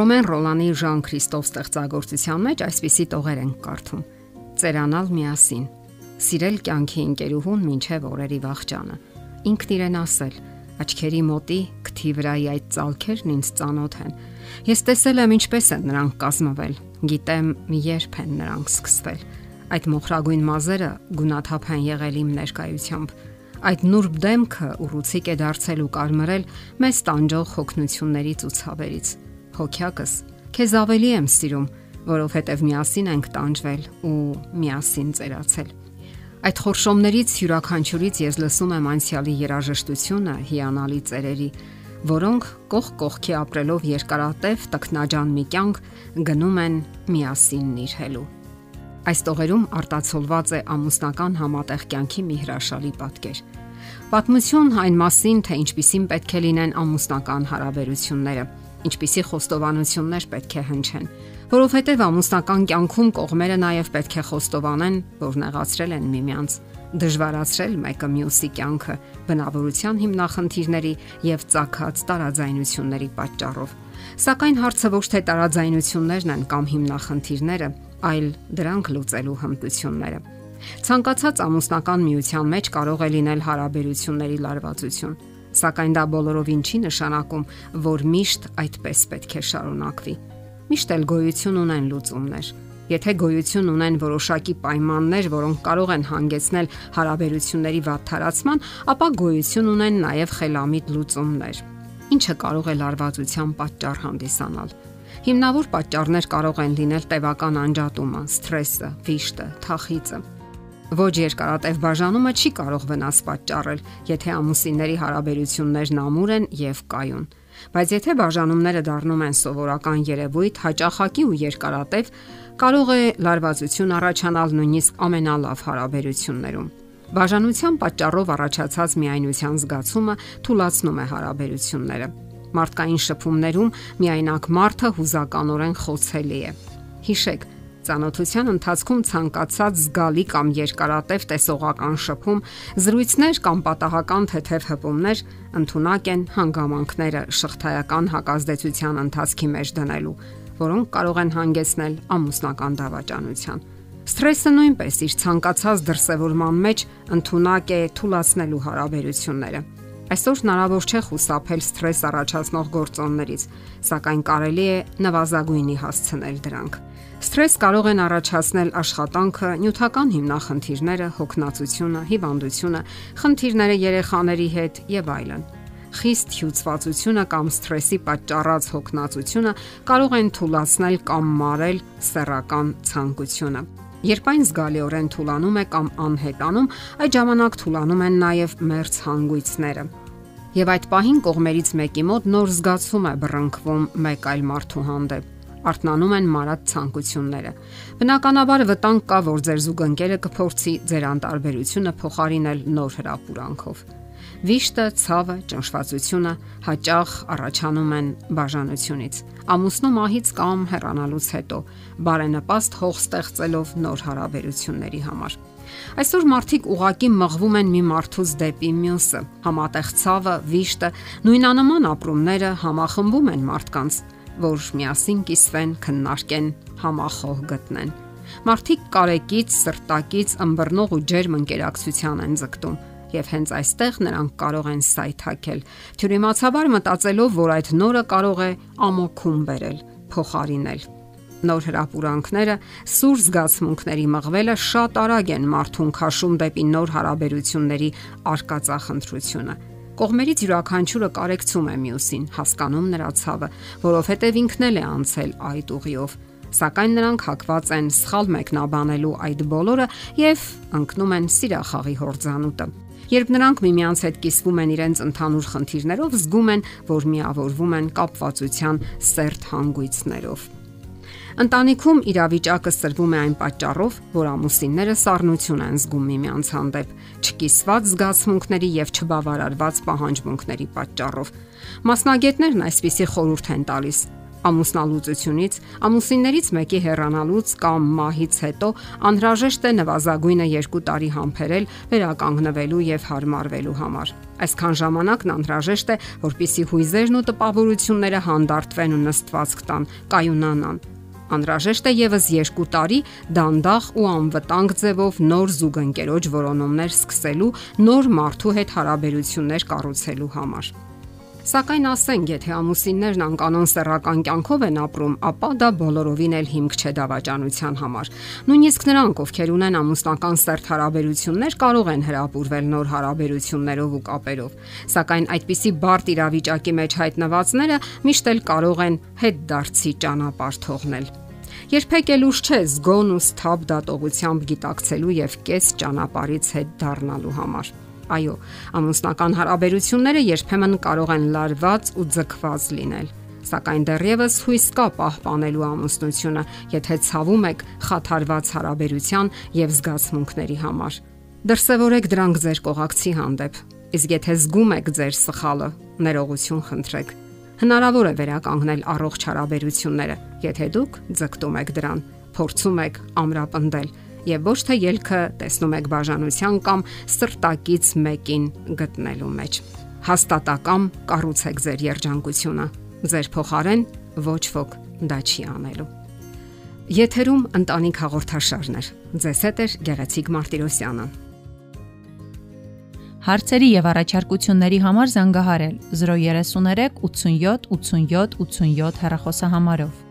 Ռոմեն Ռոլանի Ժան Քրիստոֆ ստեղծագործության մեջ այսպիսի տողեր են կարդում. Ծերանալ միասին, սիրել կյանքի ընկերուհուն ինչև օրերի վաղճանը։ Ինքն իրեն ասել. աչքերի մոտի քթի վրայի այդ ցալքերն ինձ ծանոթ են։ Ես տեսել եմ ինչպես են նրանք կազմվել, գիտեմ երբ են նրանք սկսվել։ Այդ մոխրագույն մազերը գունաթափ են եղել իմ ներկայությամբ։ Այդ նուրբ դեմքը ուռուցիկ է դարձել ու կարմրել մեզ տանջող հոգնությունների ցուցաբերից հոգյակս, քեզ ավելի եմ սիրում, որովհետև միասին ենք տանջվել ու միասին ծերացել։ Այդ խորշոմներից յուրաքանչյուրից ես լսում եմ անցյալի երաժշտությունը հիանալի ծերերի, որոնք կող կողքի ապրելով երկարատև տքնաջան մի կյանք գնում են միասին նիրհելու։ Այս տողերում արտացոլված է ամուսնական համատեղ կյանքի մի հրաշալի պատկեր։ Պատմություն այն մասին, թե ինչպիսին պետք է լինեն ամուսնական հարաբերությունները ինչպիսի խոստովանություններ պետք է հնչեն, որովհետև ամուսնական կյանքում կողմերը նաև պետք է խոստովանեն, որ նեղացրել են միմյանց, դժվարացրել մեկը մյուսի կյանքը բնավորության հիմնախնդիրների եւ ցակած տարաձայնությունների պատճառով։ Սակայն հարցը ոչ թե տարաձայնություններն են կամ հիմնախնդիրները, այլ դրանք լուծելու հմտությունները։ Ցանկացած ամուսնական միության մեջ կարող է լինել հարաբերությունների լարվածություն Սակայն դա բոլորովին չի նշանակում, որ միշտ այդպես պետք է շարունակվի։ Միշտ էլ գոյություն ունեն լուծումներ։ Եթե գոյություն ունեն որոշակի պայմաններ, որոնք կարող են հանգեցնել հարաբերությունների վատթարացման, ապա գոյություն ունեն նաև խելամիտ լուծումներ։ Ինչը կարող է լարվածության պատճառ հանդիսանալ։ Հիմնավոր պատճառներ կարող են լինել տևական անջատումը, սթրեսը, վիշտը, թախիծը Ոչ երկարատև բաժանումը չի կարող վնաս պատճառել, եթե ամուսինների հարաբերություններն ամուր են եւ կայուն։ Բայց եթե բաժանումները դառնում են սովորական երևույթ, հաճախակի ու երկարատև, կարող է լարվածություն առաջանալ նույնիսկ ամենալավ հարաբերություններում։ Բաժանության պատճառով առաջացած միայնության զգացումը թուլացնում է հարաբերությունները։ Մարդկային շփումներում միայնակ մարդը հուզականորեն խոցելի է։ Հիշեք, Ծանոթության ընթացքում ցանկացած զգալի կամ երկարատև տեսողական շփում, զրույցներ կամ պատահական թեթև հպումներ ընդունակ են հանգամանքները շղթայական հակազդեցության ընթացքի մեջ դնելու, որոնք կարող են հանգեցնել ամուսնական դավաճանության։ Սթրեսը նույնպես իր ցանկացած դրսևորման մեջ ընդունակ է թուլացնելու հարաբերությունները։ Այսօր հնարավոր չէ խուսափել սթրես առաջացնող գործոններից, սակայն կարելի է նվազագույնի հասցնել դրանք։ Սթրես կարող են առաջացնել աշխատանքը, նյութական հիմնախնդիրները, հոգնածությունը, հիվանդությունը, խնդիրները երեխաների հետ եւ այլն։ Խիստ հյուծվածությունը կամ սթրեսի պատճառած հոգնածությունը կարող են թուլացնել կամ մարել սեռական ցանկությունը։ Երբ այն զգալիորեն թուլանում է կամ անհետանում, այդ ժամանակ թուլանում են նաև մերց հանգույցները։ Եվ այդ պահին կողմերից մեկի մոտ նոր զգացում է բռնկվում մեկ այլ մարդու հանդեպ արթնանում են մարած ցանկությունները։ Բնականաբար վտանգ կա, որ ձեր զուգընկերը կփորձի ձեր անտարբերությունը փոխարինել նոր հրապուրանքով։ Վիշտը, ցավը, ճնշվածությունը հաճախ առաջանում են բաժանությունից։ Ամուսնու մահից կամ հեռանալուց հետո բարենպաստ հող ստեղծելով նոր հարաբերությունների համար։ Այսօր մարդիկ ուղակի մղվում են մի մարդուց դեպի մյուսը։ Համատեղ ցավը, վիշտը, նույնանման ապրումները համախմբում են մարդկանց որ միասին կիսվեն, քննարկեն, համախոհ գտնեն։ Մարդիկ կարեկից, սրտակից, ըմբռնող ու ջերմ ընկերակցության են ձգտում եւ հենց այստեղ նրանք կարող են սայթակել։ Թյուրիմացաբար մտածելով, որ այդ նորը կարող է ամոքում բերել, փոխարինել։ Նոր հրապուրանքները, սուր զգացմունքների մղվելը շատ արագ են մարդուն քաշում դեպի նոր հարաբերությունների արկածախնդրությունը Կողմերից յուրաքանչյուրը կարեկցում է մյուսին, հասկանում նրա ցավը, որովհետև ինքն էլ է անցել այդ ուղիով սակայն նրանք հակված են սխալ մեկնաբանելու այդ բոլորը եւ ընկնում են սիրախաղի հորձանուտը։ Երբ նրանք միմյանց հետ կիսվում են իրենց ընդհանուր խնդիրներով, զգում են, որ միավորվում են կապվածության սերտ հանգույցներով։ Ընտանիքում իրավիճակը սրվում է այն պատճառով, որ ամուսինները սառնություն են զգում միմյանց հանդեպ, չկիսված զգացմունքների եւ չբավարարված պահանջմունքների պատճառով։ Մասնագետներն այսպիսի խորհուրդ են տալիս. Ամուսնալուծությունից, ամուսիններից մեկի հեռանալուց կամ մահից հետո անհրաժեշտ է նվազագույնը 2 տարի համբերել վերականգնվելու եւ հարմարվելու համար։ Այսքան ժամանակն անհրաժեշտ է, որpիսի հույզերն ու տպավորությունները հանդարտվեն ու նստվածք տան, կայունանան։ Անհրաժեշտ է եւս 2 տարի դանդաղ ու անվտանգ ձևով նոր զուգընկերոջ որոնումներ սկսելու, նոր մարդու հետ հարաբերություններ կառուցելու համար։ Սակայն ասենք, եթե ամուսիններն անկանոն սեռական կյանքով են ապրում, ապա դա բոլորովին էլ հիմք չէ դավաճանության համար։ Նույնիսկ նրանք, ովքեր ունեն ամուսնական սերտ հարաբերություններ, կարող են հրապուրվել նոր հարաբերություններով ու կապերով։ Սակայն այդպիսի բարդ իրավիճակի մեջ հայտնվածները միշտ էլ կարող են հետ դարձի ճանապարհ թողնել։ Երբեք էլ ուշ չէ զգոն ու սթափ դատողությամբ գիտակցելու եւ կես ճանապարից հետ դառնալու համար։ Այո, ամուսնական հարաբերությունները երբեմն կարող են լարված ու ձգված լինել սակայն դեռևս հույս կա պահպանելու ամուսնությունը, եթե ցավում եք խաթարված հարաբերության եւ զգացմունքների համար։ Դրսևորեք դրանք ձեր կողակցի հանդեպ։ Իսկ եթե զգում եք ձեր սխալը, ներողություն խնդրեք։ Հնարավոր է վերականգնել առողջ հարաբերությունները, եթե դուք ձգտում եք դրան, փորձում եք ամրապնդել եւ ոչ թե ելքը տեսնում եք բաժանության կամ սրտակից մեկին գտնելու մեջ։ Հաստատակամ կառուցեք ձեր երջանկությունը։ Ձեր փոխարեն ոչ ոք դա չի անելու։ Եթերում ընտանիք հաղորդաշարներ։ Ձեզ հետ է Գեղեցիկ Մարտիրոսյանը։ Հարցերի եւ առաջարկությունների համար զանգահարել 033 87 87 87 հեռախոսահամարով։